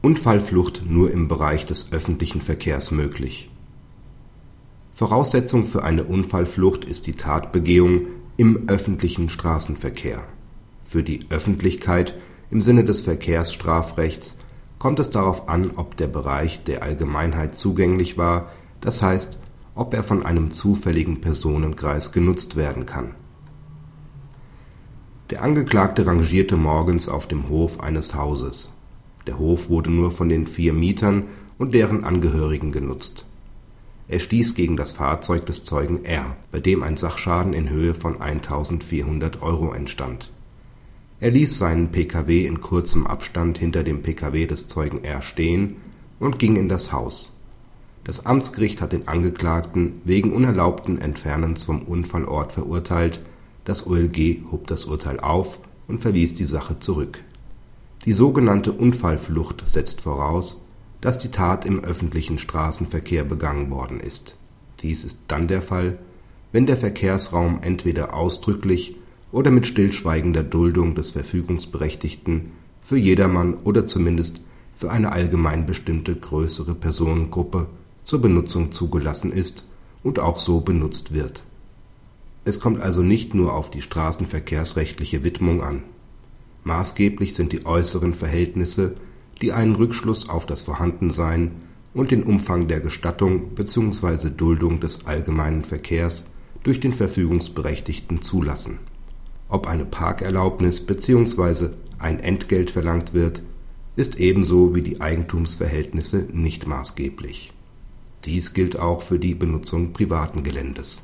Unfallflucht nur im Bereich des öffentlichen Verkehrs möglich. Voraussetzung für eine Unfallflucht ist die Tatbegehung im öffentlichen Straßenverkehr. Für die Öffentlichkeit im Sinne des Verkehrsstrafrechts kommt es darauf an, ob der Bereich der Allgemeinheit zugänglich war, das heißt, ob er von einem zufälligen Personenkreis genutzt werden kann. Der Angeklagte rangierte morgens auf dem Hof eines Hauses. Der Hof wurde nur von den vier Mietern und deren Angehörigen genutzt. Er stieß gegen das Fahrzeug des Zeugen R., bei dem ein Sachschaden in Höhe von 1400 Euro entstand. Er ließ seinen Pkw in kurzem Abstand hinter dem Pkw des Zeugen R. stehen und ging in das Haus. Das Amtsgericht hat den Angeklagten wegen unerlaubten Entfernens vom Unfallort verurteilt, das OLG hob das Urteil auf und verwies die Sache zurück die sogenannte Unfallflucht setzt voraus, dass die Tat im öffentlichen Straßenverkehr begangen worden ist. Dies ist dann der Fall, wenn der Verkehrsraum entweder ausdrücklich oder mit stillschweigender Duldung des Verfügungsberechtigten für jedermann oder zumindest für eine allgemein bestimmte größere Personengruppe zur Benutzung zugelassen ist und auch so benutzt wird. Es kommt also nicht nur auf die straßenverkehrsrechtliche Widmung an Maßgeblich sind die äußeren Verhältnisse, die einen Rückschluss auf das Vorhandensein und den Umfang der Gestattung bzw. Duldung des allgemeinen Verkehrs durch den Verfügungsberechtigten zulassen. Ob eine Parkerlaubnis bzw. ein Entgelt verlangt wird, ist ebenso wie die Eigentumsverhältnisse nicht maßgeblich. Dies gilt auch für die Benutzung privaten Geländes.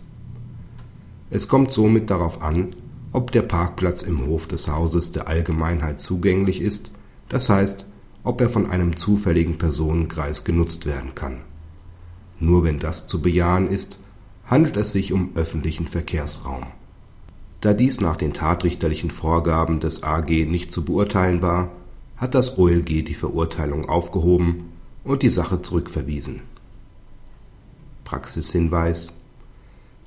Es kommt somit darauf an ob der Parkplatz im Hof des Hauses der Allgemeinheit zugänglich ist, das heißt, ob er von einem zufälligen Personenkreis genutzt werden kann. Nur wenn das zu bejahen ist, handelt es sich um öffentlichen Verkehrsraum. Da dies nach den tatrichterlichen Vorgaben des AG nicht zu beurteilen war, hat das OLG die Verurteilung aufgehoben und die Sache zurückverwiesen. Praxishinweis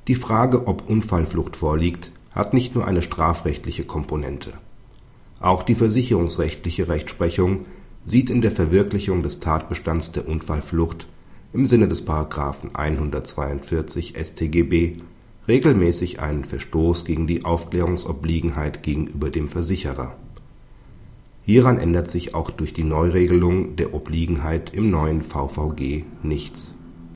Die Frage, ob Unfallflucht vorliegt, hat nicht nur eine strafrechtliche Komponente. Auch die versicherungsrechtliche Rechtsprechung sieht in der Verwirklichung des Tatbestands der Unfallflucht im Sinne des § 142 StGB regelmäßig einen Verstoß gegen die Aufklärungsobliegenheit gegenüber dem Versicherer. Hieran ändert sich auch durch die Neuregelung der Obliegenheit im neuen VVG nichts